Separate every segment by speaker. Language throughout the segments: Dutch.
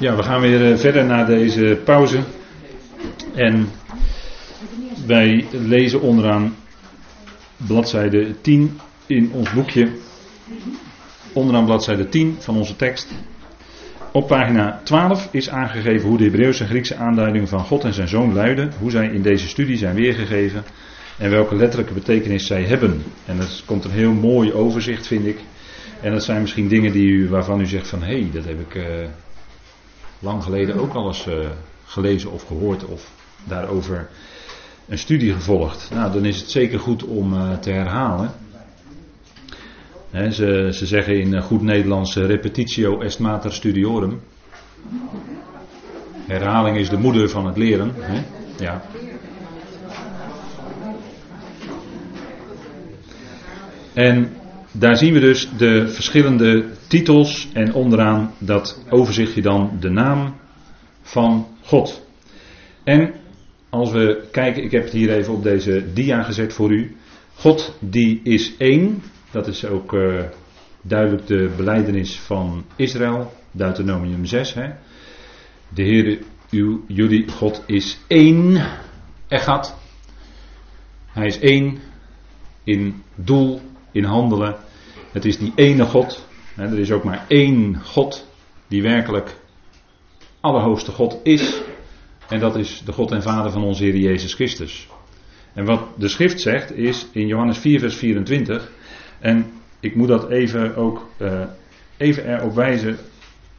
Speaker 1: Ja, we gaan weer eh, verder naar deze pauze. En wij lezen onderaan bladzijde 10 in ons boekje. Onderaan bladzijde 10 van onze tekst. Op pagina 12 is aangegeven hoe de Hebreeuwse en Griekse aanduidingen van God en zijn zoon luiden. Hoe zij in deze studie zijn weergegeven. En welke letterlijke betekenis zij hebben. En dat komt een heel mooi overzicht, vind ik. En dat zijn misschien dingen die u, waarvan u zegt van hé, hey, dat heb ik. Uh, lang geleden ook al eens uh, gelezen of gehoord of daarover een studie gevolgd. Nou, dan is het zeker goed om uh, te herhalen. He, ze, ze, zeggen in goed Nederlands repetitio est mater studiorum. Herhaling is de moeder van het leren. Ja. En daar zien we dus de verschillende titels en onderaan dat overzichtje dan de naam van God. En als we kijken, ik heb het hier even op deze dia gezet voor u. God die is één, dat is ook uh, duidelijk de beleidenis van Israël, Deuteronomium 6. Hè. De Heer, uw, jullie God is één, echad. Hij is één in doel, in handelen. Het is die ene God. Er is ook maar één God die werkelijk allerhoogste God is. En dat is de God en Vader van onze Heer Jezus Christus. En wat de schrift zegt is in Johannes 4, vers 24. En ik moet dat even ook uh, even erop wijzen.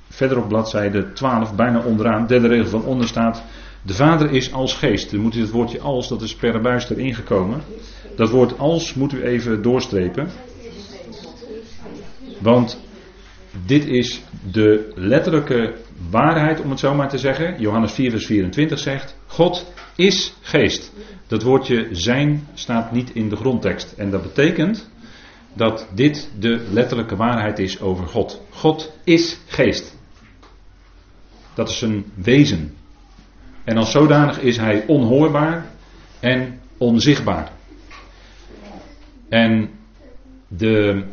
Speaker 1: Verder op bladzijde 12, bijna onderaan, derde regel van onder staat. De Vader is als geest. Dan moet u het woordje als, dat is per buis erin gekomen. Dat woord als moet u even doorstrepen. Want dit is de letterlijke waarheid, om het zo maar te zeggen. Johannes 4, vers 24 zegt: God is geest. Dat woordje zijn staat niet in de grondtekst. En dat betekent dat dit de letterlijke waarheid is over God. God is geest. Dat is een wezen. En als zodanig is hij onhoorbaar en onzichtbaar. En de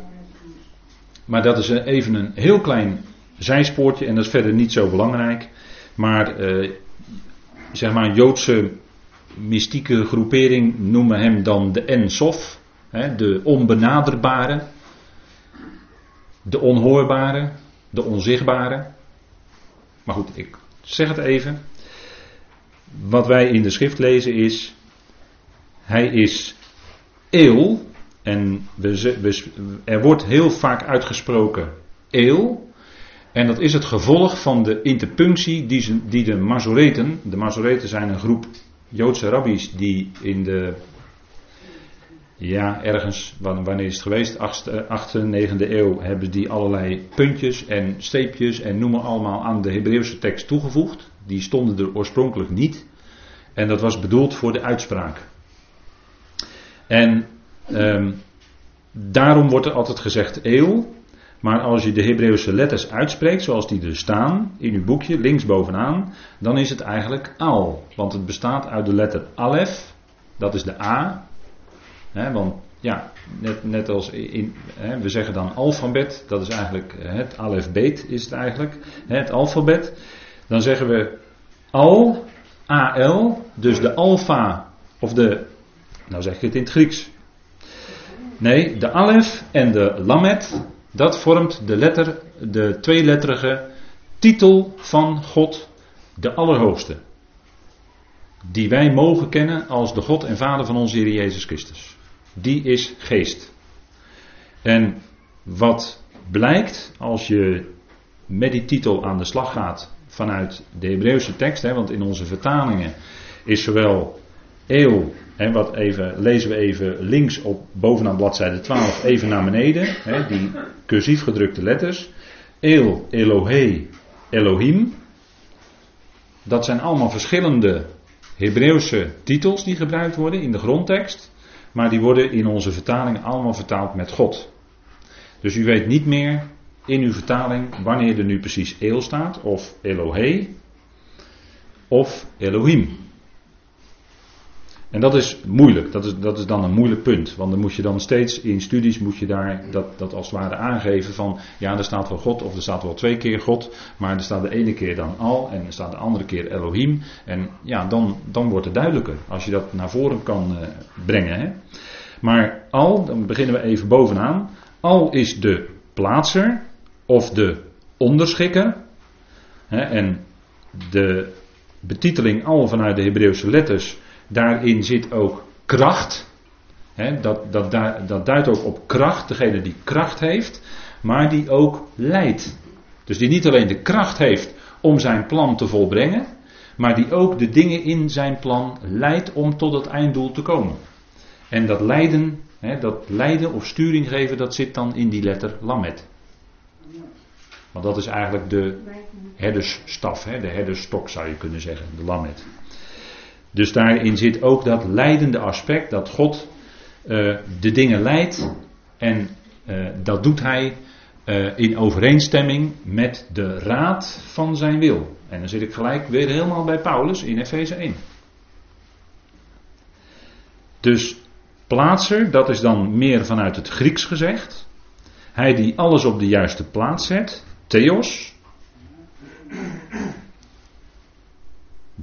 Speaker 1: maar dat is even een heel klein zijspoortje en dat is verder niet zo belangrijk. Maar eh, zeg maar Joodse mystieke groepering noemen hem dan de Ensof, hè, de onbenaderbare, de onhoorbare, de onzichtbare. Maar goed, ik zeg het even. Wat wij in de schrift lezen is, hij is eeuw, en we, er wordt heel vaak uitgesproken eeuw. En dat is het gevolg van de interpunctie die, die de Mazoreten. De Mazoreten zijn een groep Joodse rabbies die in de. Ja, ergens, wanneer is het geweest? 8e, 9e eeuw hebben die allerlei puntjes en streepjes en noemen allemaal aan de Hebreeuwse tekst toegevoegd. Die stonden er oorspronkelijk niet. En dat was bedoeld voor de uitspraak. En Um, daarom wordt er altijd gezegd eeuw. Maar als je de Hebreeuwse letters uitspreekt, zoals die er staan in uw boekje, linksbovenaan, dan is het eigenlijk al. Want het bestaat uit de letter alef, dat is de A. want ja, net, net als in, we zeggen dan alfabet, dat is eigenlijk het alefbeet is het eigenlijk, het alfabet. Dan zeggen we al, AL, dus de alfa, of de, nou zeg ik het in het Grieks, Nee, de alef en de lamet, dat vormt de, letter, de tweeletterige titel van God, de Allerhoogste. Die wij mogen kennen als de God en Vader van onze Heer Jezus Christus. Die is geest. En wat blijkt als je met die titel aan de slag gaat vanuit de Hebreeuwse tekst, hè, want in onze vertalingen is zowel eeuw He, wat even, lezen we even links op bovenaan bladzijde 12 even naar beneden. He, die cursief gedrukte letters. El, Elohe, Elohim. Dat zijn allemaal verschillende Hebreeuwse titels die gebruikt worden in de grondtekst. Maar die worden in onze vertaling allemaal vertaald met God. Dus u weet niet meer in uw vertaling wanneer er nu precies El staat. Of Elohe. Of Elohim. En dat is moeilijk, dat is, dat is dan een moeilijk punt. Want dan moet je dan steeds in studies moet je daar dat, dat als het ware aangeven van ja, er staat wel God of er staat wel twee keer God, maar er staat de ene keer dan al en er staat de andere keer Elohim. En ja, dan, dan wordt het duidelijker als je dat naar voren kan uh, brengen. Hè. Maar al, dan beginnen we even bovenaan, al is de plaatser of de onderschikker. Hè, en de betiteling al vanuit de Hebreeuwse letters Daarin zit ook kracht. dat, dat, dat duidt ook op kracht, degene die kracht heeft, maar die ook leidt. Dus die niet alleen de kracht heeft om zijn plan te volbrengen, maar die ook de dingen in zijn plan leidt om tot het einddoel te komen. En dat leiden, dat leiden of sturing geven, dat zit dan in die letter lamet. Want dat is eigenlijk de herdersstaf, de herdersstok zou je kunnen zeggen, de lamet. Dus daarin zit ook dat leidende aspect, dat God uh, de dingen leidt en uh, dat doet hij uh, in overeenstemming met de raad van zijn wil. En dan zit ik gelijk weer helemaal bij Paulus in Efeze 1. Dus plaatser, dat is dan meer vanuit het Grieks gezegd. Hij die alles op de juiste plaats zet, Theos.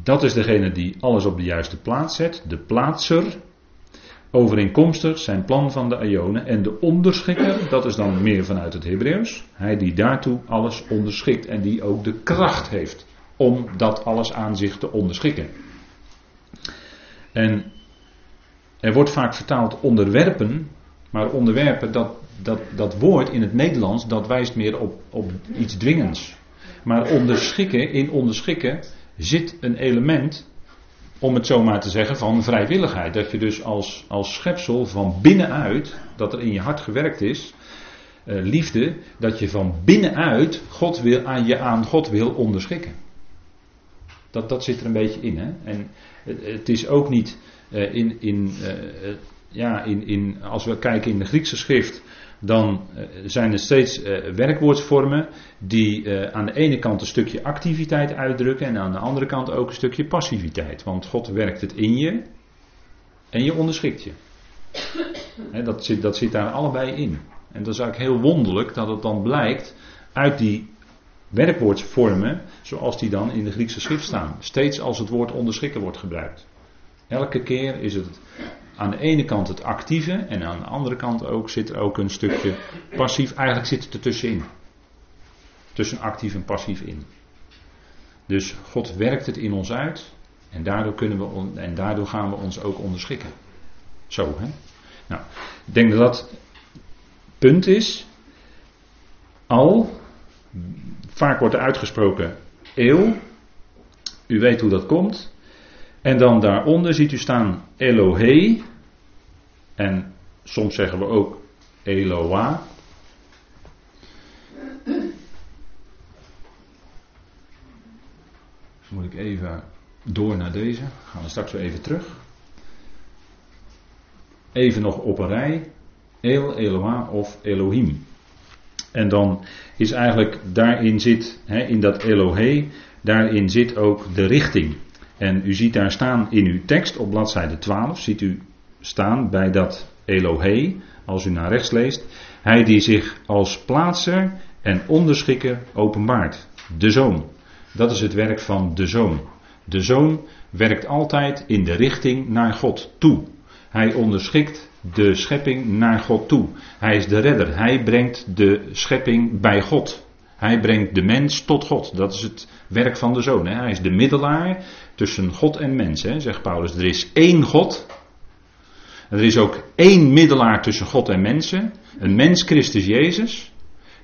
Speaker 1: Dat is degene die alles op de juiste plaats zet, de plaatser. Overeenkomstig zijn plan van de Ionen. En de onderschikker, dat is dan meer vanuit het Hebreeuws. Hij die daartoe alles onderschikt en die ook de kracht heeft om dat alles aan zich te onderschikken. En er wordt vaak vertaald onderwerpen, maar onderwerpen, dat, dat, dat woord in het Nederlands, dat wijst meer op, op iets dwingends. Maar onderschikken, in onderschikken zit een element, om het zo maar te zeggen, van vrijwilligheid. Dat je dus als, als schepsel van binnenuit, dat er in je hart gewerkt is, uh, liefde, dat je van binnenuit God wil, aan je aan God wil onderschikken. Dat, dat zit er een beetje in. Hè? En het, is ook niet uh, in, in, uh, ja, in, in, als we kijken in de Griekse schrift, dan eh, zijn er steeds uh, werkwoordsvormen die uh, aan de ene kant een stukje activiteit uitdrukken en aan de andere kant ook een stukje passiviteit. Want God werkt het in je en je onderschikt je. dat, zit, dat zit daar allebei in. En dat is eigenlijk heel wonderlijk dat het dan blijkt uit die werkwoordsvormen zoals die dan in de Griekse schrift staan. Steeds als het woord onderschikken wordt gebruikt. Elke keer is het aan de ene kant het actieve en aan de andere kant ook zit er ook een stukje passief. Eigenlijk zit het er tussenin. Tussen actief en passief in. Dus God werkt het in ons uit en daardoor, kunnen we en daardoor gaan we ons ook onderschikken. Zo, hè? Nou, ik denk dat dat punt is. Al, vaak wordt er uitgesproken eeuw. U weet hoe dat komt. En dan daaronder ziet u staan Elohe. En soms zeggen we ook Eloa. Dus moet ik even door naar deze. Gaan we straks weer even terug. Even nog op een rij. El, Eloa of Elohim. En dan is eigenlijk daarin zit, in dat Elohe, daarin zit ook de richting. En u ziet daar staan in uw tekst op bladzijde 12, ziet u staan bij dat Elohe, als u naar rechts leest, hij die zich als plaatser en onderschikker openbaart. De zoon. Dat is het werk van de zoon. De zoon werkt altijd in de richting naar God toe. Hij onderschikt de schepping naar God toe. Hij is de redder. Hij brengt de schepping bij God. Hij brengt de mens tot God. Dat is het werk van de zoon. Hè. Hij is de middelaar tussen God en mens, hè, zegt Paulus. Er is één God. Er is ook één middelaar tussen God en mensen. Een mens, Christus Jezus.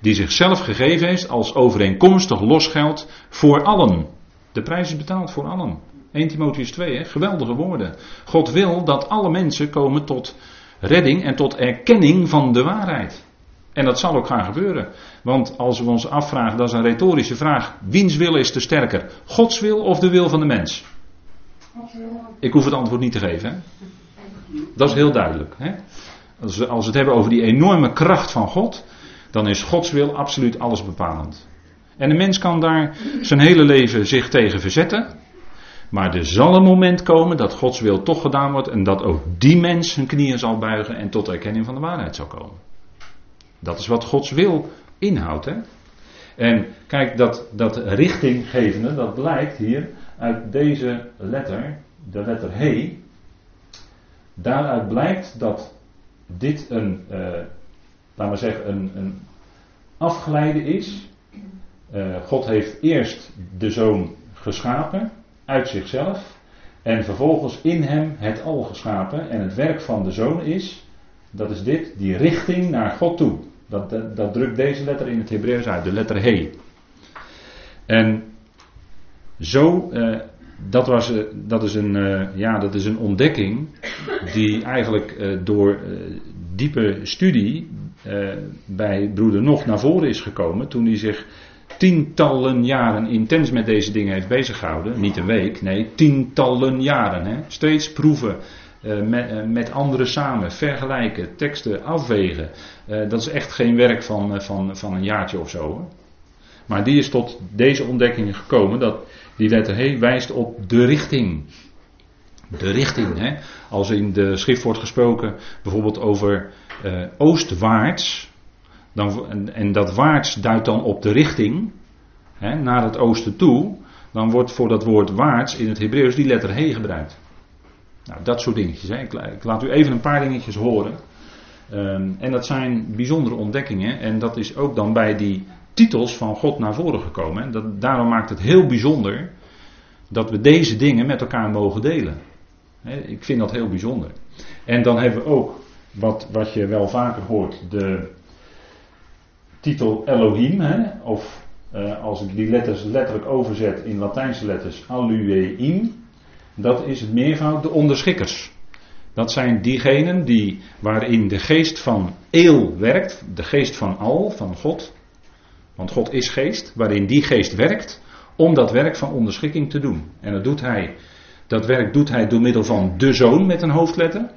Speaker 1: Die zichzelf gegeven heeft als overeenkomstig losgeld voor allen. De prijs is betaald voor allen. 1 Timotheus 2, hè? geweldige woorden. God wil dat alle mensen komen tot redding en tot erkenning van de waarheid. En dat zal ook gaan gebeuren. Want als we ons afvragen, dat is een retorische vraag. Wiens wil is te sterker? Gods wil of de wil van de mens? Ik hoef het antwoord niet te geven. Hè? Dat is heel duidelijk. Hè? Als, we, als het hebben over die enorme kracht van God, dan is Gods wil absoluut alles bepalend. En de mens kan daar zijn hele leven zich tegen verzetten. Maar er zal een moment komen dat Gods wil toch gedaan wordt en dat ook die mens zijn knieën zal buigen en tot erkenning van de waarheid zal komen. Dat is wat Gods wil inhoudt. Hè? En kijk, dat, dat richtinggevende, dat blijkt hier uit deze letter, de letter He. Daaruit blijkt dat dit een, uh, laten we zeggen, een, een afgeleide is. Uh, God heeft eerst de zoon geschapen uit zichzelf. En vervolgens in hem het al geschapen. En het werk van de zoon is, dat is dit, die richting naar God toe. Dat, dat, dat drukt deze letter in het Hebreeuws uit, de letter He. En zo, uh, dat, was, uh, dat, is een, ja, dat is een ontdekking die eigenlijk door diepe studie bij broeder Nog naar voren is gekomen toen hij zich tientallen jaren intens met deze dingen heeft beziggehouden. Niet een week, nee, tientallen jaren. Hè. Steeds proeven met, uh, met, anderen samen, vergelijken, teksten afwegen. Uh, dat is echt geen werk van, van, van een jaartje of zo. Maar die is tot deze ontdekking gekomen dat die letter H wijst op de richting. De richting, hè. als in de schrift wordt gesproken bijvoorbeeld over oostwaarts, dan, en, en, dat waarts duidt dan op de richting, hè, naar het oosten toe. Dan wordt voor dat woord waarts in het Hebreeuws die letter he gebruikt. Nou, dat soort dingetjes. Ik, laat u even een paar dingetjes horen. Um, en dat zijn bijzondere ontdekkingen. En dat is ook dan bij die titels van God naar voren gekomen. Dat, daarom maakt het heel bijzonder dat we deze dingen met elkaar mogen delen. ik vind dat heel bijzonder. En dan hebben we ook, wat, wat je wel vaker hoort, de titel Elohim, of uh, als ik die letters letterlijk overzet in Latijnse letters, Alueim, dat is het meervoud de onderschikkers. Dat zijn diegenen die, waarin de geest van Eel werkt, de geest van Al, van God, want God is geest, waarin die geest werkt om dat werk van onderschikking te doen. En dat doet hij, dat werk doet hij door middel van de zoon met een hoofdletter,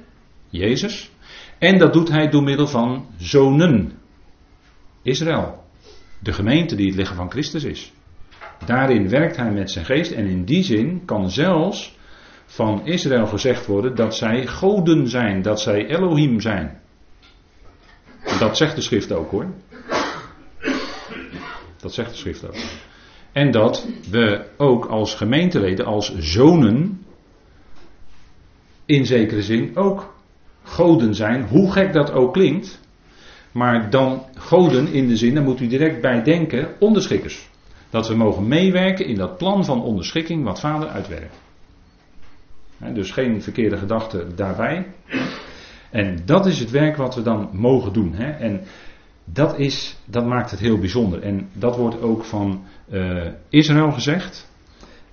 Speaker 1: Jezus, en dat doet hij door middel van zonen, Israël. De gemeente die het lichaam van Christus is. Daarin werkt hij met zijn geest en in die zin kan zelfs van Israël gezegd worden dat zij goden zijn, dat zij Elohim zijn. Dat zegt de schrift ook hoor. Dat zegt de schrift ook. En dat we ook als gemeenteleden, als zonen, in zekere zin ook goden zijn, hoe gek dat ook klinkt. Maar dan goden in de zin, daar moet u direct bij denken, onderschikkers. Dat we mogen meewerken in dat plan van onderschikking wat vader uitwerkt. Dus geen verkeerde gedachten daarbij. En dat is het werk wat we dan mogen doen. En dat, is, dat maakt het heel bijzonder. En dat wordt ook van uh, Israël gezegd.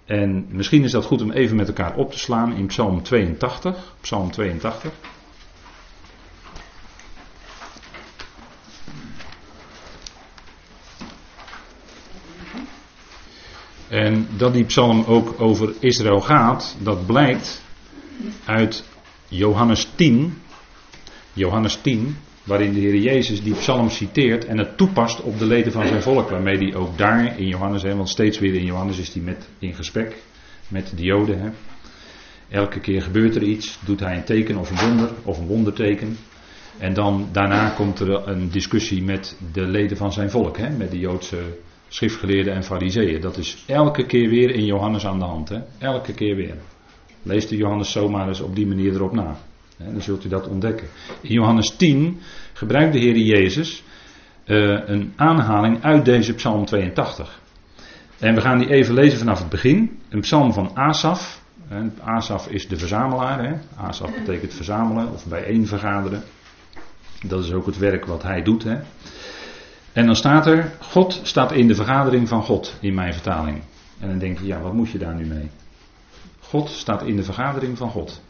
Speaker 1: En misschien is dat goed om even met elkaar op te slaan in Psalm 82. Psalm 82. En dat die psalm ook over Israël gaat, dat blijkt uit Johannes 10. Johannes 10, waarin de Heer Jezus die psalm citeert en het toepast op de leden van zijn volk. Waarmee hij ook daar in Johannes, hè, want steeds weer in Johannes is hij met, in gesprek met de Joden. Hè. Elke keer gebeurt er iets, doet hij een teken of een wonder of een wonderteken. En dan daarna komt er een discussie met de leden van zijn volk, hè, met de Joodse schriftgeleerden en fariseeën. Dat is elke keer weer in Johannes aan de hand. Hè? Elke keer weer. Lees de Johannes zomaar eens op die manier erop na. Hè? Dan zult u dat ontdekken. In Johannes 10 gebruikt de Heer Jezus uh, een aanhaling uit deze psalm 82. En we gaan die even lezen vanaf het begin. Een psalm van Asaf. Asaf is de verzamelaar. Hè? Asaf betekent verzamelen of bijeenvergaderen. Dat is ook het werk wat hij doet. Hè? En dan staat er, God staat in de vergadering van God, in mijn vertaling. En dan denk je, ja, wat moet je daar nu mee? God staat in de vergadering van God.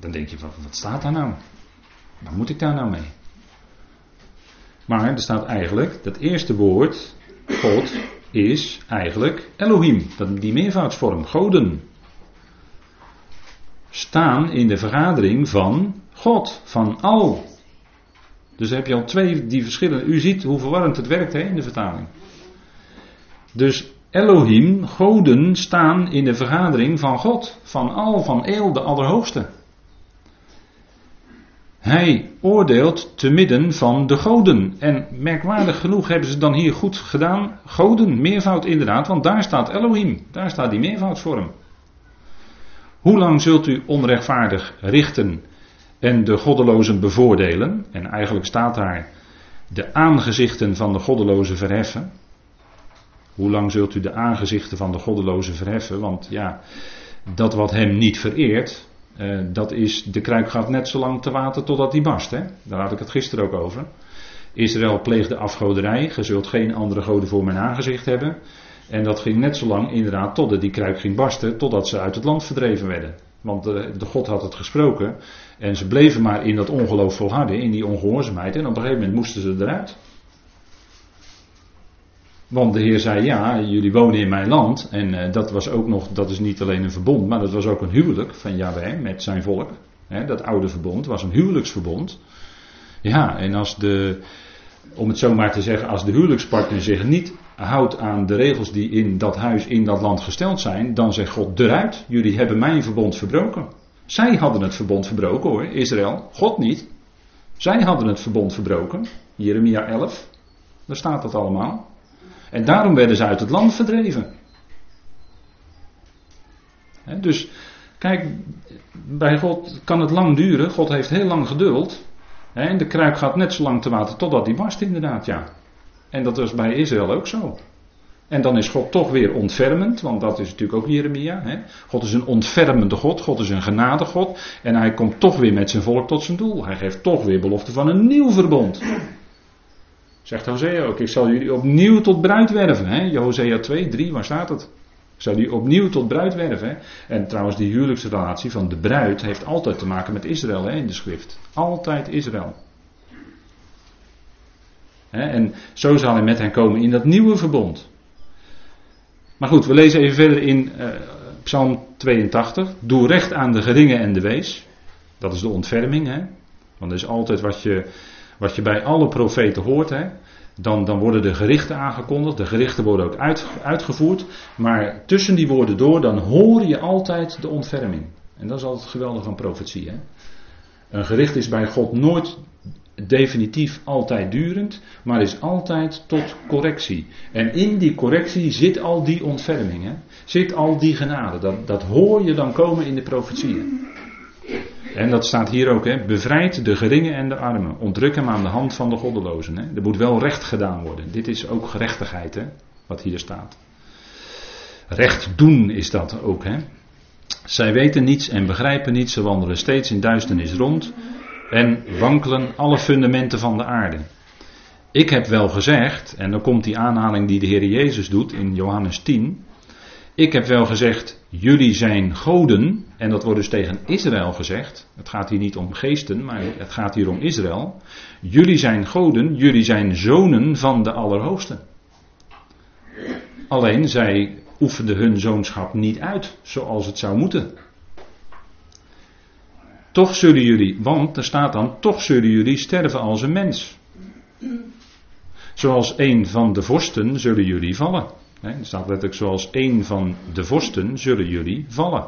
Speaker 1: dan denk je, wat, wat staat daar nou? Wat moet ik daar nou mee? Maar er staat eigenlijk, dat eerste woord, God, is eigenlijk Elohim. Dat, die meervoudsvorm, goden. Staan in de vergadering van God van al. Dus heb je al twee die verschillen. U ziet hoe verwarrend het werkt hè, in de vertaling. Dus Elohim, goden, staan in de vergadering van God, van al, van Eel, de Allerhoogste. Hij oordeelt te midden van de goden. En merkwaardig genoeg hebben ze dan hier goed gedaan. Goden, meervoud inderdaad, want daar staat Elohim. Daar staat die meervoudsvorm. Hoe lang zult u onrechtvaardig richten en de goddelozen bevoordelen? En eigenlijk staat daar de aangezichten van de goddelozen verheffen. Hoe lang zult u de aangezichten van de goddelozen verheffen? Want ja, dat wat hem niet vereert, eh, dat is, de kruik gaat net zo lang te water totdat die barst. Hè? Daar had ik het gisteren ook over. Israël pleegde afgoderij. Je zult geen andere goden voor mijn aangezicht hebben. En dat ging net zo lang inderdaad totdat die kruik ging barsten. Totdat ze uit het land verdreven werden. Want de, eh, de God had het gesproken. En ze bleven maar in dat ongeloof volharden. In die ongehoorzaamheid. En op een gegeven moment moesten ze eruit. Want de Heer zei: Ja, jullie wonen in mijn land. En uh, dat was ook nog, dat is niet alleen een verbond, maar dat was ook een huwelijk van Yahweh met zijn volk. Dat oude verbond was een huwelijksverbond. Ja, en als de, om het zo maar te zeggen, als de huwelijkspartner zich niet houdt aan de regels die in dat huis, in dat land gesteld zijn, dan zegt God eruit: Jullie hebben mijn verbond verbroken. Zij hadden het verbond verbroken hoor, Israël, God niet. Zij hadden het verbond verbroken. Jeremia 11, daar staat dat allemaal. En daarom werden ze uit het land verdreven. dus kijk, bij God kan het lang duren. God heeft heel lang geduld. en de kruik gaat net zo lang te water totdat die barst, inderdaad, ja. En dat was bij Israël ook zo. En dan is God toch weer ontfermend, want dat is natuurlijk ook Jeremia. Hè? God is een ontfermende God, God is een genade God. En hij komt toch weer met zijn volk tot zijn doel. Hij geeft toch weer belofte van een nieuw verbond. Zegt Hosea ook, ik zal jullie opnieuw tot bruid werven. Hè? Hosea 2, 3, waar staat het? Ik zal jullie opnieuw tot bruid werven. En trouwens, die huwelijksrelatie van de bruid heeft altijd te maken met Israël hè, in de schrift. Altijd Israël. En zo zal hij met hen komen in dat nieuwe verbond. Maar goed, we lezen even verder in uh, Psalm 82. Doe recht aan de geringe en de wees. Dat is de ontferming. Hè? Want dat is altijd wat je wat je bij alle profeten hoort, hè, dan, dan worden de gerichten aangekondigd. De gerichten worden ook uit, uitgevoerd. Maar tussen die woorden door, dan hoor je altijd de ontferming. En dat is altijd geweldig van profetie. Hè? Een gericht is bij God nooit definitief altijd durend, maar is altijd tot correctie. En in die correctie zit al die ontferming, zit al die genade. Dat, dat hoor je dan komen in de profetieën. En dat staat hier ook, hè, bevrijd de geringen en de armen. Ontdruk hem aan de hand van de goddelozen. Hè. Er moet wel recht gedaan worden. Dit is ook gerechtigheid, hè, wat hier staat. Recht doen is dat ook. Hè. Zij weten niets en begrijpen niets. Ze wandelen steeds in duisternis rond. En wankelen alle fundamenten van de aarde. Ik heb wel gezegd, en dan komt die aanhaling die de Heer Jezus doet in Johannes 10. Ik heb wel gezegd, jullie zijn goden. En dat wordt dus tegen Israël gezegd. Het gaat hier niet om geesten, maar het gaat hier om Israël. Jullie zijn goden, jullie zijn zonen van de Allerhoogste. Alleen zij oefenden hun zoonschap niet uit zoals het zou moeten. Toch zullen jullie, want er staat dan, toch zullen jullie sterven als een mens. Zoals een van de vorsten zullen jullie vallen. er staat letterlijk, zoals een van de vorsten zullen jullie vallen.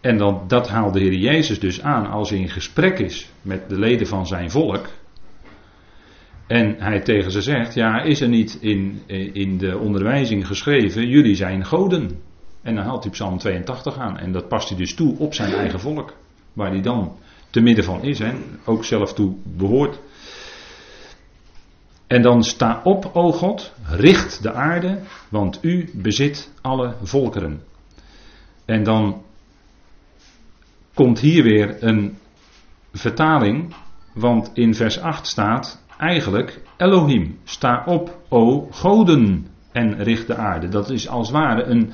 Speaker 1: En dan, dat haalt de Heer Jezus dus aan als hij in gesprek is met de leden van zijn volk. En hij tegen ze zegt: Ja, is er niet in, in de onderwijzing geschreven: Jullie zijn goden. En dan haalt hij Psalm 82 aan. En dat past hij dus toe op zijn eigen volk. Waar hij dan te midden van is en ook zelf toe behoort. En dan sta op, o God, richt de aarde, want u bezit alle volkeren. En dan komt hier weer een vertaling, want in vers 8 staat eigenlijk Elohim, sta op, o goden, en richt de aarde. Dat is als ware een,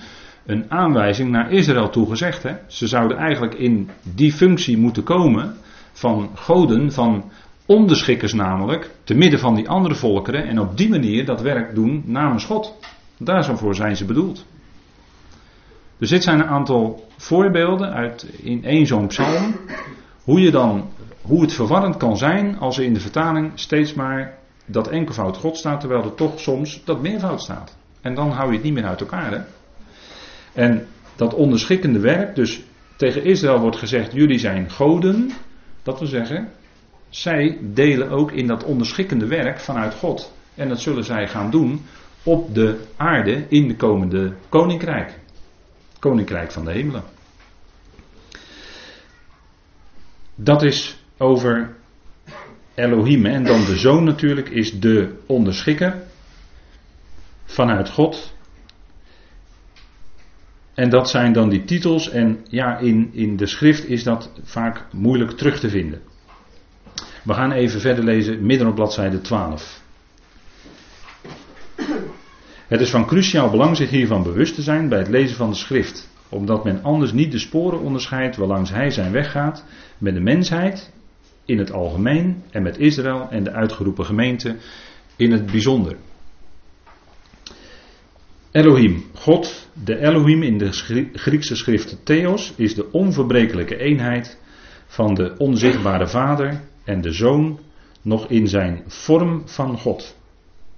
Speaker 1: een aanwijzing naar Israël toegezegd. Hè? Ze zouden eigenlijk in die functie moeten komen van goden, van onderschikkers namelijk, te midden van die andere volkeren en op die manier dat werk doen namens God. Daarvoor zijn ze bedoeld. Dus dit zijn een aantal voorbeelden uit in één zo'n psalm. Hoe, je dan, hoe het verwarrend kan zijn als er in de vertaling steeds maar dat enkelvoud God staat, terwijl er toch soms dat meervoud staat. En dan hou je het niet meer uit elkaar. Hè? En dat onderschikkende werk, dus tegen Israël wordt gezegd: jullie zijn goden. Dat wil zeggen, zij delen ook in dat onderschikkende werk vanuit God. En dat zullen zij gaan doen op de aarde in de komende koninkrijk. Koninkrijk van de hemelen. Dat is over Elohim. En dan de zoon natuurlijk is de onderschikker vanuit God. En dat zijn dan die titels. En ja, in, in de schrift is dat vaak moeilijk terug te vinden. We gaan even verder lezen, midden op bladzijde 12. Het is van cruciaal belang zich hiervan bewust te zijn bij het lezen van de schrift, omdat men anders niet de sporen onderscheidt waarlangs hij zijn weg gaat met de mensheid in het algemeen en met Israël en de uitgeroepen gemeente in het bijzonder. Elohim, God, de Elohim in de Griekse schrift Theos, is de onverbrekelijke eenheid van de onzichtbare Vader en de Zoon nog in zijn vorm van God.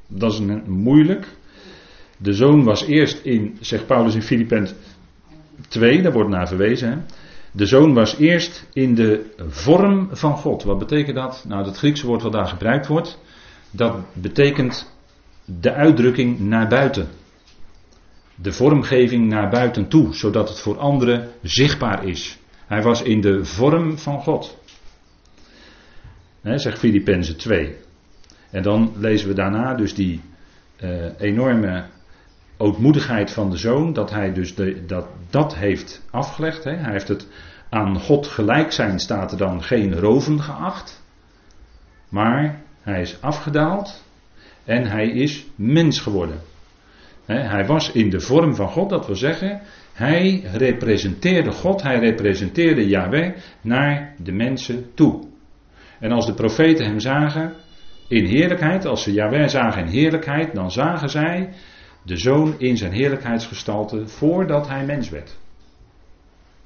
Speaker 1: Dat is een, moeilijk. De Zoon was eerst in, zegt Paulus in Filippenzen 2, daar wordt naar verwezen. De Zoon was eerst in de vorm van God. Wat betekent dat? Nou, het Griekse woord wat daar gebruikt wordt, dat betekent de uitdrukking naar buiten. De vormgeving naar buiten toe, zodat het voor anderen zichtbaar is. Hij was in de vorm van God. Zegt Filippenzen 2. En dan lezen we daarna dus die uh, enorme ootmoedigheid van de zoon, dat hij dus de, dat, dat heeft afgelegd. Hij heeft het aan God gelijk zijn, staat er dan geen roven geacht. Maar hij is afgedaald en hij is mens geworden. Hij was in de vorm van God, dat wil zeggen, hij representeerde God, hij representeerde Yahweh naar de mensen toe. En als de profeten hem zagen in heerlijkheid, als ze Yahweh zagen in heerlijkheid, dan zagen zij de zoon in zijn heerlijkheidsgestalte voordat hij mens werd.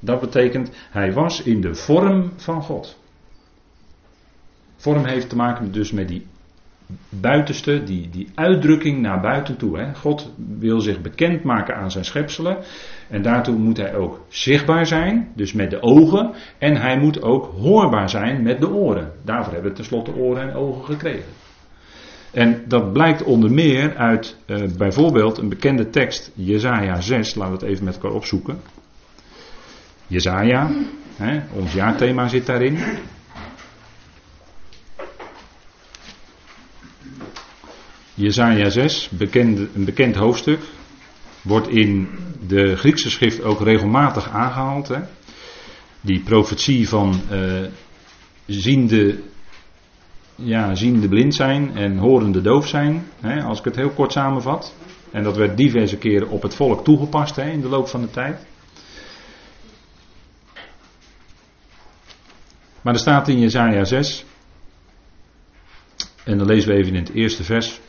Speaker 1: Dat betekent, hij was in de vorm van God. Vorm heeft te maken dus met die buitenste, die, die uitdrukking naar buiten toe. Hè. God wil zich bekendmaken aan zijn schepselen. En daartoe moet hij ook zichtbaar zijn, dus met de ogen. En hij moet ook hoorbaar zijn met de oren. Daarvoor hebben we tenslotte oren en ogen gekregen. En dat blijkt onder meer uit uh, bijvoorbeeld een bekende tekst, Jezaja 6. Laten we het even met elkaar opzoeken. Jezaja, hè, ons jaarthema zit daarin. Jezaja 6, bekend, een bekend hoofdstuk, wordt in de Griekse schrift ook regelmatig aangehaald. Hè. Die profetie van uh, ziende, ja, ziende blind zijn en horende doof zijn, hè, als ik het heel kort samenvat. En dat werd diverse keren op het volk toegepast hè, in de loop van de tijd. Maar er staat in Jezaja 6, en dan lezen we even in het eerste vers.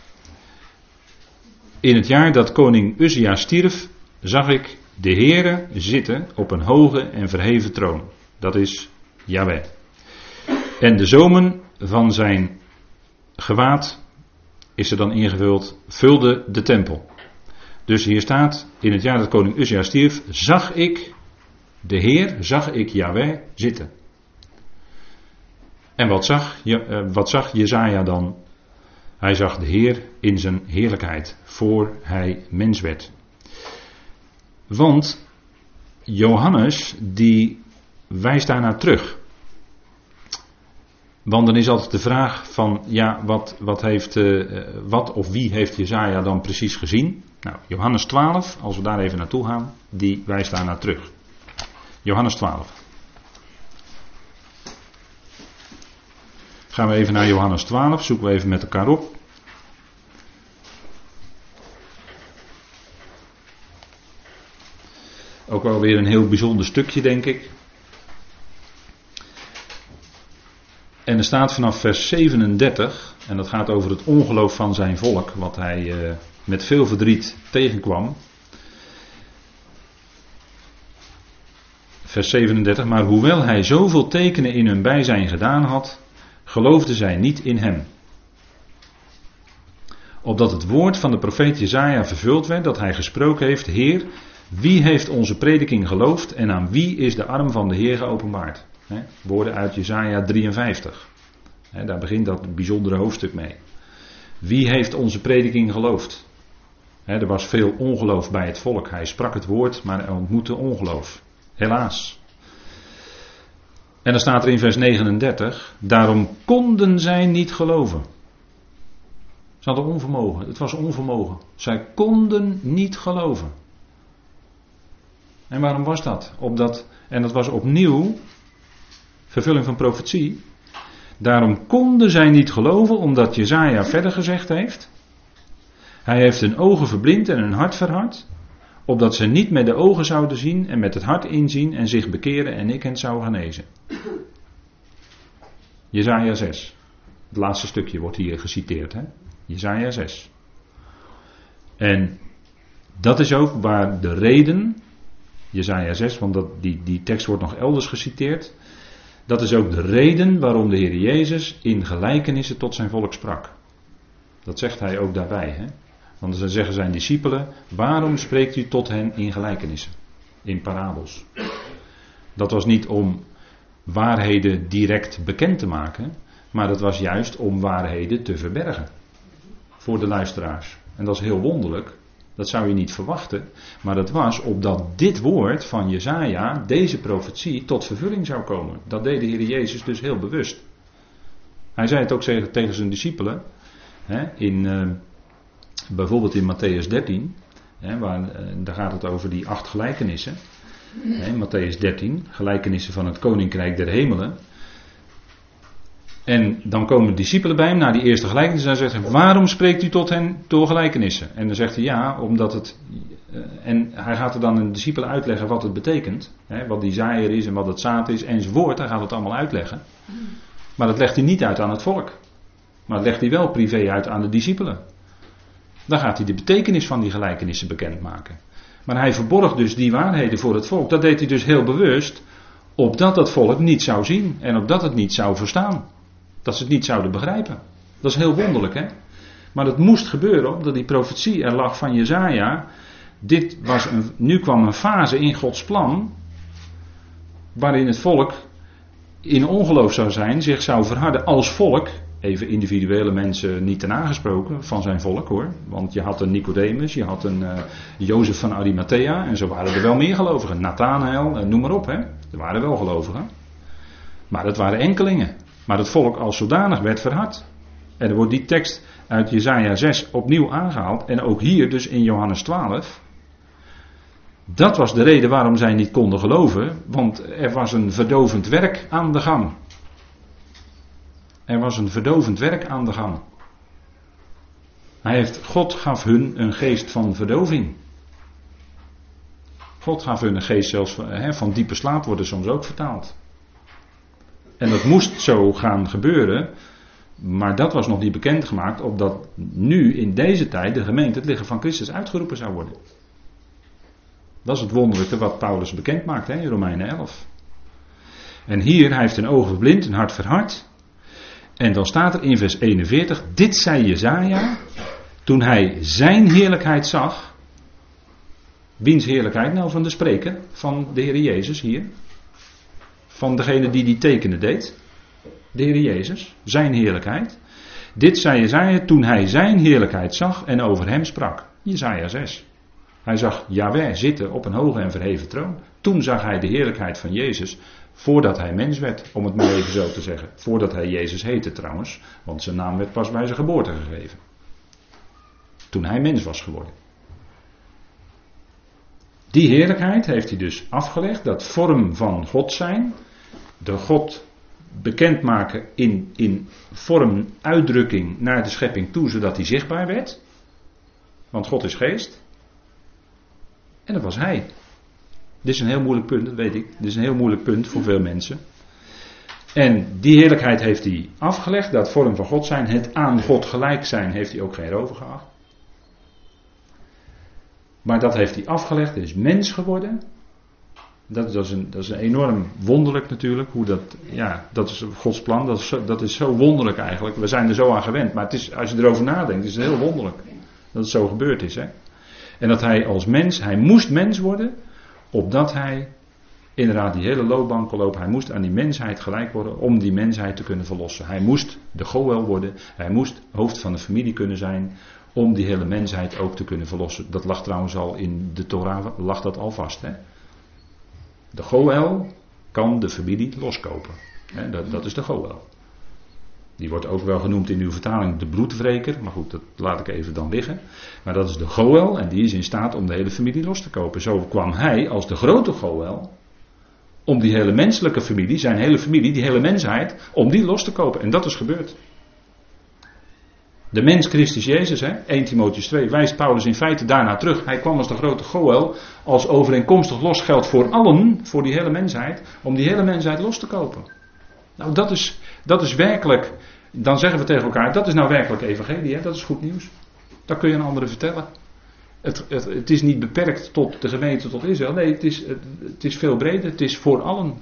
Speaker 1: In het jaar dat koning Uzia stierf, zag ik de Heere zitten op een hoge en verheven troon. Dat is Yahweh. En de zomen van zijn gewaad, is er dan ingevuld, vulde de tempel. Dus hier staat, in het jaar dat koning Uzia stierf, zag ik de Heer, zag ik Yahweh zitten. En wat zag, uh, wat zag Jezaja dan? Hij zag de Heer in zijn heerlijkheid, voor hij mens werd. Want Johannes, die wijst daarnaar terug. Want dan is altijd de vraag van, ja, wat, wat, heeft, uh, wat of wie heeft Jezaja dan precies gezien? Nou, Johannes 12, als we daar even naartoe gaan, die wijst daarnaar terug. Johannes 12. Gaan we even naar Johannes 12, zoeken we even met elkaar op. Ook wel weer een heel bijzonder stukje, denk ik. En er staat vanaf vers 37, en dat gaat over het ongeloof van zijn volk, wat hij uh, met veel verdriet tegenkwam. Vers 37, maar hoewel hij zoveel tekenen in hun bijzijn gedaan had, geloofden zij niet in hem. Opdat het woord van de profeet Jezaja vervuld werd, dat hij gesproken heeft, Heer, wie heeft onze prediking geloofd en aan wie is de arm van de Heer geopenbaard? woorden uit Jezaja 53. daar begint dat bijzondere hoofdstuk mee. Wie heeft onze prediking geloofd? er was veel ongeloof bij het volk. Hij sprak het woord, maar er ontmoette ongeloof. Helaas. En dan staat er in vers 39: Daarom konden zij niet geloven. Ze hadden onvermogen. Het was onvermogen. Zij konden niet geloven. En waarom was dat? Opdat, en dat was opnieuw vervulling van profetie. Daarom konden zij niet geloven, omdat Jezaja verder gezegd heeft. Hij heeft hun ogen verblind en hun hart verhard, opdat ze niet met de ogen zouden zien en met het hart inzien en zich bekeren en ik hen zou genezen. Jezaja 6. Het laatste stukje wordt hier geciteerd. Hè? Jezaja 6. En dat is ook waar de reden, Jezaja 6, want dat, die, die tekst wordt nog elders geciteerd. Dat is ook de reden waarom de Heer Jezus in gelijkenissen tot zijn volk sprak. Dat zegt hij ook daarbij. Hè? Want dan zeggen zijn discipelen: Waarom spreekt u tot hen in gelijkenissen? In parabels. Dat was niet om waarheden direct bekend te maken, maar dat was juist om waarheden te verbergen. Voor de luisteraars. En dat is heel wonderlijk. Dat zou je niet verwachten. Maar dat was opdat dit woord van Jezaja, deze profetie, tot vervulling zou komen. Dat deed de Heer Jezus dus heel bewust. Hij zei het ook tegen zijn discipelen. Hè, in, uh, bijvoorbeeld in Matthäus 13. Hè, waar, uh, daar gaat het over die acht gelijkenissen. Hè, Matthäus 13, gelijkenissen van het koninkrijk der hemelen. En dan komen de discipelen bij hem na die eerste gelijkenis en zegt hij, waarom spreekt u tot hen door gelijkenissen? En dan zegt hij ja, omdat het, eh, en hij gaat er dan een discipelen uitleggen wat het betekent. Hè, wat die zaaier is en wat het zaad is enzovoort, hij gaat het allemaal uitleggen. Maar dat legt hij niet uit aan het volk. Maar dat legt hij wel privé uit aan de discipelen. Dan gaat hij de betekenis van die gelijkenissen bekendmaken. Maar hij verborg dus die waarheden voor het volk. Dat deed hij dus heel bewust, opdat dat volk niet zou zien en opdat het niet zou verstaan. Dat ze het niet zouden begrijpen. Dat is heel wonderlijk, hè? Maar dat moest gebeuren omdat die profetie er lag van Jezaja. Dit was een, nu kwam een fase in Gods plan. waarin het volk in ongeloof zou zijn, zich zou verharden als volk. Even individuele mensen niet ten aangesproken van zijn volk hoor. Want je had een Nicodemus, je had een uh, Jozef van Arimathea. En zo waren er wel meer gelovigen. Nathanael, uh, noem maar op hè. Er waren wel gelovigen. Maar dat waren enkelingen. Maar het volk als zodanig werd verhard. En er wordt die tekst uit Jesaja 6 opnieuw aangehaald. En ook hier dus in Johannes 12. Dat was de reden waarom zij niet konden geloven. Want er was een verdovend werk aan de gang. Er was een verdovend werk aan de gang. Hij heeft, God gaf hun een geest van verdoving. God gaf hun een geest zelfs van, hè, van diepe slaap, worden soms ook vertaald. En dat moest zo gaan gebeuren. Maar dat was nog niet bekendgemaakt, opdat nu in deze tijd de gemeente het liggen van Christus uitgeroepen zou worden. Dat is het wonderlijke wat Paulus bekend maakt hè, in Romeinen 11. En hier, hij heeft een ogen verblind, een hart verhard. En dan staat er in vers 41, dit zei Jezaja, toen hij zijn heerlijkheid zag. Wiens heerlijkheid nou van de spreker, van de Heer Jezus hier? Van degene die die tekenen deed. De Heer Jezus, zijn heerlijkheid. Dit zei Jezaja toen hij zijn heerlijkheid zag en over hem sprak. Jezaja 6. Hij zag Yahweh zitten op een hoge en verheven troon. Toen zag hij de heerlijkheid van Jezus voordat hij mens werd, om het maar even zo te zeggen. Voordat hij Jezus heette trouwens, want zijn naam werd pas bij zijn geboorte gegeven. Toen hij mens was geworden. Die heerlijkheid heeft hij dus afgelegd, dat vorm van God zijn, de God bekendmaken in, in vorm, uitdrukking naar de schepping toe, zodat hij zichtbaar werd. Want God is geest. En dat was hij. Dit is een heel moeilijk punt, dat weet ik. Dit is een heel moeilijk punt voor veel mensen. En die heerlijkheid heeft hij afgelegd, dat vorm van God zijn, het aan God gelijk zijn, heeft hij ook geen rover. Maar dat heeft hij afgelegd, hij is mens geworden. Dat, is een, dat is een enorm wonderlijk natuurlijk. Hoe dat, ja, dat is Gods plan. Dat is, dat is zo wonderlijk eigenlijk. We zijn er zo aan gewend. Maar het is, als je erover nadenkt, is het heel wonderlijk. Dat het zo gebeurd is. Hè? En dat hij als mens, hij moest mens worden. Opdat hij inderdaad die hele loopbaan kon lopen. Hij moest aan die mensheid gelijk worden om die mensheid te kunnen verlossen. Hij moest de Goel worden. Hij moest hoofd van de familie kunnen zijn om die hele mensheid ook te kunnen verlossen. Dat lag trouwens al in de Torah, lag dat al vast. Hè? De Goel kan de familie loskopen. Dat, dat is de Goel. Die wordt ook wel genoemd in uw vertaling de bloedwreker. Maar goed, dat laat ik even dan liggen. Maar dat is de Goel en die is in staat om de hele familie los te kopen. Zo kwam hij als de grote Goel om die hele menselijke familie, zijn hele familie, die hele mensheid, om die los te kopen. En dat is gebeurd. De mens Christus Jezus, hè, 1 Timotheus 2, wijst Paulus in feite daarna terug. Hij kwam als de grote Goel, als overeenkomstig losgeld voor allen, voor die hele mensheid, om die hele mensheid los te kopen. Nou, dat is, dat is werkelijk, dan zeggen we tegen elkaar, dat is nou werkelijk evangelie, hè? dat is goed nieuws. Dat kun je aan anderen vertellen. Het, het, het, is niet beperkt tot de gemeente, tot Israël. Nee, het is, het, is veel breder. Het is voor allen.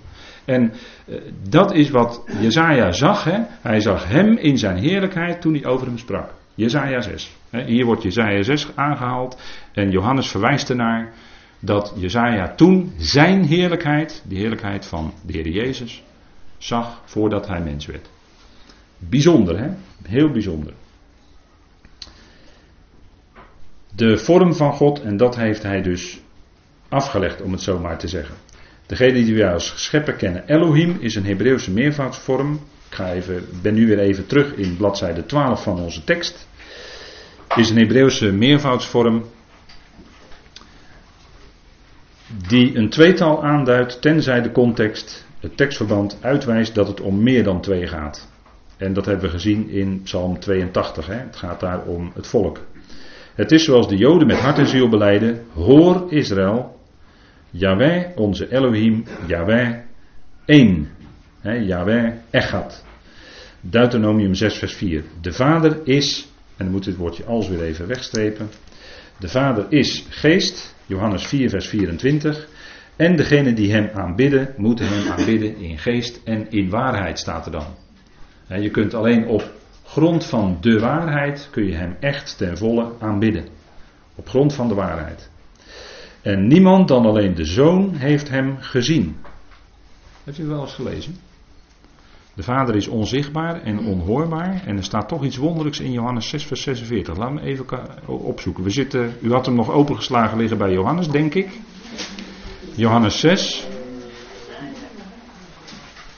Speaker 1: En uh, dat is wat Jezaja zag. Hè? Hij zag hem in zijn heerlijkheid toen hij over hem sprak. Jezaja 6. Hè? Hier wordt Jezaja 6 aangehaald. En Johannes verwijst ernaar dat Jezaja toen zijn heerlijkheid, de heerlijkheid van de Heer Jezus, zag voordat hij mens werd. Bijzonder, hè? Heel bijzonder de vorm van God en dat heeft hij dus afgelegd, om het zo maar te zeggen. Degene die wij als schepper kennen, Elohim, is een Hebreeuwse meervoudsvorm. Ik ga even, ben nu weer even terug in bladzijde 12 van onze tekst. Is een Hebreeuwse meervoudsvorm die een tweetal aanduidt, tenzij de context, het tekstverband uitwijst dat het om meer dan twee gaat. En dat hebben we gezien in Psalm 82. Hè. Het gaat daar om het volk. Het is zoals de Joden met hart en ziel beleiden: Hoor Israël, Yahweh, onze Elohim, Yahweh, één. He, Yahweh, Echad. Deuteronomium 6, vers 4. De Vader is, en dan moet dit woordje als weer even wegstrepen. De Vader is geest, Johannes 4, vers 24. En degene die hem aanbidden, moeten hem aanbidden in geest en in waarheid, staat er dan. je kunt alleen op grond van de waarheid kun je hem echt ten volle aanbidden. Op grond van de waarheid. En niemand dan alleen de zoon heeft hem gezien. Heeft u wel eens gelezen? De vader is onzichtbaar en onhoorbaar. En er staat toch iets wonderlijks in Johannes 6, vers 46. Laat me even opzoeken. We zitten, u had hem nog opengeslagen liggen bij Johannes, denk ik. Johannes 6.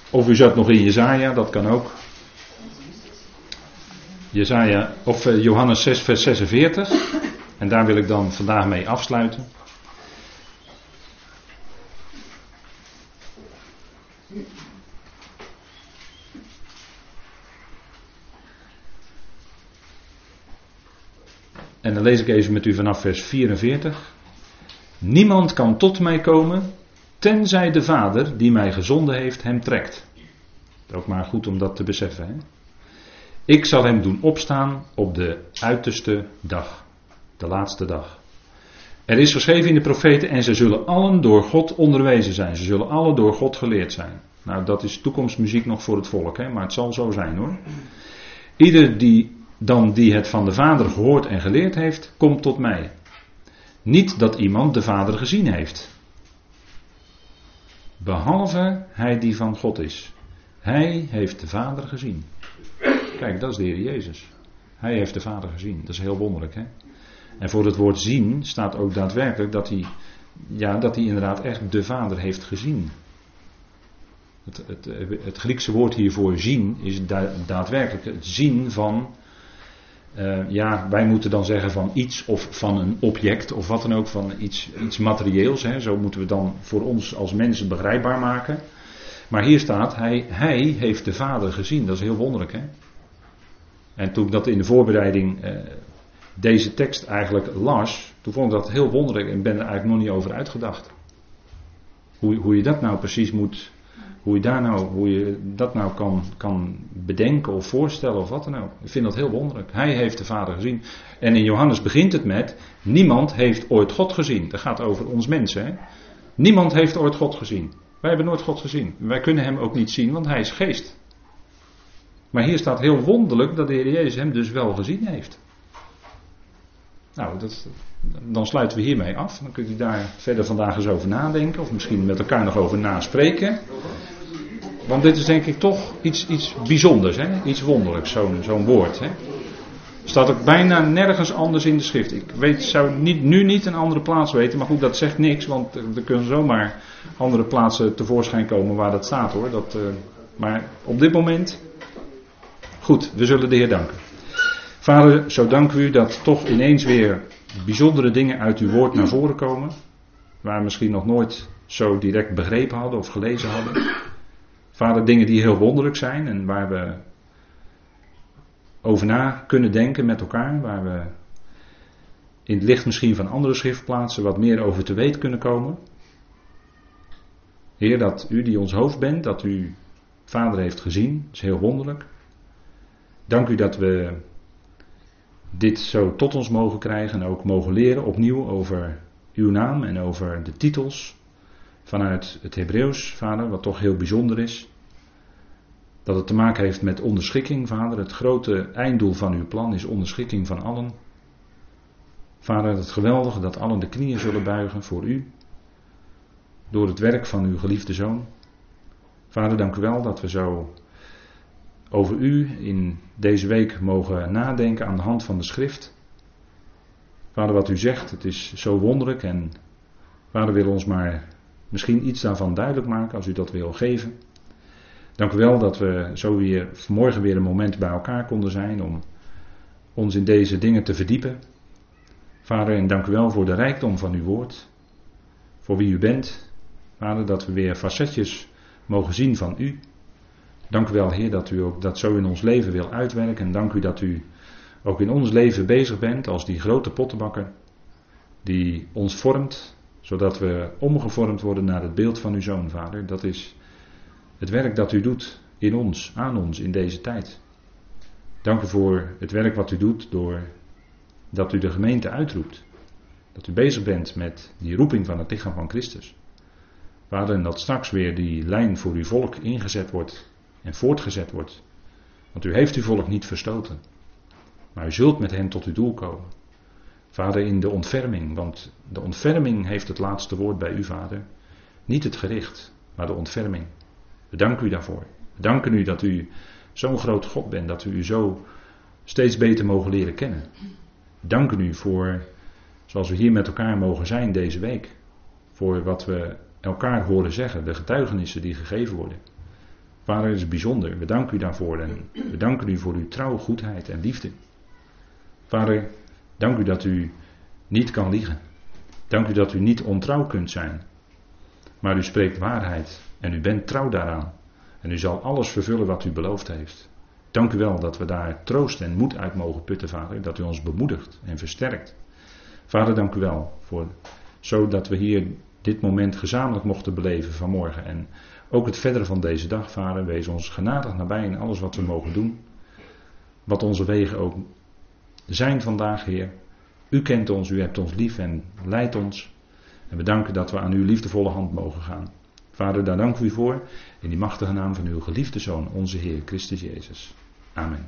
Speaker 1: Of u zat nog in Jezaja, dat kan ook. Jezaja, of eh, Johannes 6, vers 46. En daar wil ik dan vandaag mee afsluiten. Lees ik even met u vanaf vers 44. Niemand kan tot mij komen, tenzij de Vader die mij gezonden heeft hem trekt. Ook maar goed om dat te beseffen. Hè? Ik zal hem doen opstaan op de uiterste dag, de laatste dag. Er is geschreven in de profeten en ze zullen allen door God onderwezen zijn. Ze zullen allen door God geleerd zijn. Nou, dat is toekomstmuziek nog voor het volk, hè? maar het zal zo zijn hoor. Ieder die dan die het van de Vader gehoord en geleerd heeft, komt tot mij. Niet dat iemand de Vader gezien heeft. Behalve hij die van God is. Hij heeft de Vader gezien. Kijk, dat is de Heer Jezus. Hij heeft de Vader gezien. Dat is heel wonderlijk, hè? En voor het woord zien staat ook daadwerkelijk dat hij, ja, dat hij inderdaad echt de Vader heeft gezien. Het, het, het Griekse woord hiervoor zien is daadwerkelijk het zien van, uh, ja, wij moeten dan zeggen van iets of van een object of wat dan ook, van iets, iets materieels. Hè? Zo moeten we dan voor ons als mensen begrijpbaar maken. Maar hier staat, hij, hij heeft de Vader gezien. Dat is heel wonderlijk, hè? En toen ik dat in de voorbereiding eh, deze tekst eigenlijk las, toen vond ik dat heel wonderlijk en ben er eigenlijk nog niet over uitgedacht. Hoe, hoe je dat nou precies moet, hoe je, daar nou, hoe je dat nou kan, kan bedenken of voorstellen of wat dan ook. Ik vind dat heel wonderlijk. Hij heeft de Vader gezien. En in Johannes begint het met, niemand heeft ooit God gezien. Dat gaat over ons mensen. Hè? Niemand heeft ooit God gezien. Wij hebben nooit God gezien. Wij kunnen hem ook niet zien, want hij is geest. Maar hier staat heel wonderlijk dat de Heer Jezus hem dus wel gezien heeft. Nou, dat, dan sluiten we hiermee af. Dan kunt u daar verder vandaag eens over nadenken. Of misschien met elkaar nog over naspreken. Want dit is denk ik toch iets, iets bijzonders. Hè? Iets wonderlijks, zo'n zo'n woord. Hè? Staat ook bijna nergens anders in de schrift. Ik weet, zou niet, nu niet een andere plaats weten. Maar goed, dat zegt niks. Want er kunnen zomaar andere plaatsen tevoorschijn komen waar dat staat hoor. Dat, uh, maar op dit moment. Goed, we zullen de Heer danken. Vader, zo dank u dat toch ineens weer bijzondere dingen uit uw woord naar voren komen. Waar we misschien nog nooit zo direct begrepen hadden of gelezen hadden. Vader, dingen die heel wonderlijk zijn en waar we over na kunnen denken met elkaar. Waar we in het licht misschien van andere schriftplaatsen wat meer over te weten kunnen komen. Heer, dat u die ons hoofd bent, dat u Vader heeft gezien, dat is heel wonderlijk. Dank u dat we dit zo tot ons mogen krijgen en ook mogen leren opnieuw over uw naam en over de titels vanuit het Hebreeuws, vader, wat toch heel bijzonder is. Dat het te maken heeft met onderschikking, vader. Het grote einddoel van uw plan is onderschikking van allen. Vader, het geweldige dat allen de knieën zullen buigen voor u. Door het werk van uw geliefde zoon. Vader, dank u wel dat we zo over u in deze week mogen nadenken aan de hand van de schrift. Vader, wat u zegt, het is zo wonderlijk en Vader wil ons maar misschien iets daarvan duidelijk maken als u dat wil geven. Dank u wel dat we zo weer vanmorgen weer een moment bij elkaar konden zijn om ons in deze dingen te verdiepen. Vader, en dank u wel voor de rijkdom van uw woord, voor wie u bent. Vader, dat we weer facetjes mogen zien van u. Dank u wel, Heer, dat u ook dat zo in ons leven wil uitwerken. En dank u dat u ook in ons leven bezig bent als die grote pottenbakker. Die ons vormt, zodat we omgevormd worden naar het beeld van uw zoon, Vader. Dat is het werk dat u doet in ons, aan ons, in deze tijd. Dank u voor het werk wat u doet door dat u de gemeente uitroept. Dat u bezig bent met die roeping van het lichaam van Christus. Vader, en dat straks weer die lijn voor uw volk ingezet wordt en voortgezet wordt. Want u heeft uw volk niet verstoten. Maar u zult met hen tot uw doel komen. Vader, in de ontferming, want de ontferming heeft het laatste woord bij u, Vader. Niet het gericht, maar de ontferming. We danken u daarvoor. We danken u dat u zo'n groot God bent, dat we u zo steeds beter mogen leren kennen. We danken u voor, zoals we hier met elkaar mogen zijn deze week, voor wat we elkaar horen zeggen, de getuigenissen die gegeven worden. Vader, het is bijzonder. We danken u daarvoor en we danken u voor uw trouw, goedheid en liefde. Vader, dank u dat u niet kan liegen. Dank u dat u niet ontrouw kunt zijn. Maar u spreekt waarheid en u bent trouw daaraan. En u zal alles vervullen wat u beloofd heeft. Dank u wel dat we daar troost en moed uit mogen putten, Vader. Dat u ons bemoedigt en versterkt. Vader, dank u wel voor zodat we hier dit moment gezamenlijk mochten beleven vanmorgen. En ook het verdere van deze dag, Vader, wees ons genadig nabij in alles wat we mogen doen. Wat onze wegen ook zijn vandaag, Heer. U kent ons, u hebt ons lief en leidt ons. En we danken dat we aan uw liefdevolle hand mogen gaan. Vader, daar dank u voor. In die machtige naam van uw geliefde Zoon, onze Heer Christus Jezus. Amen.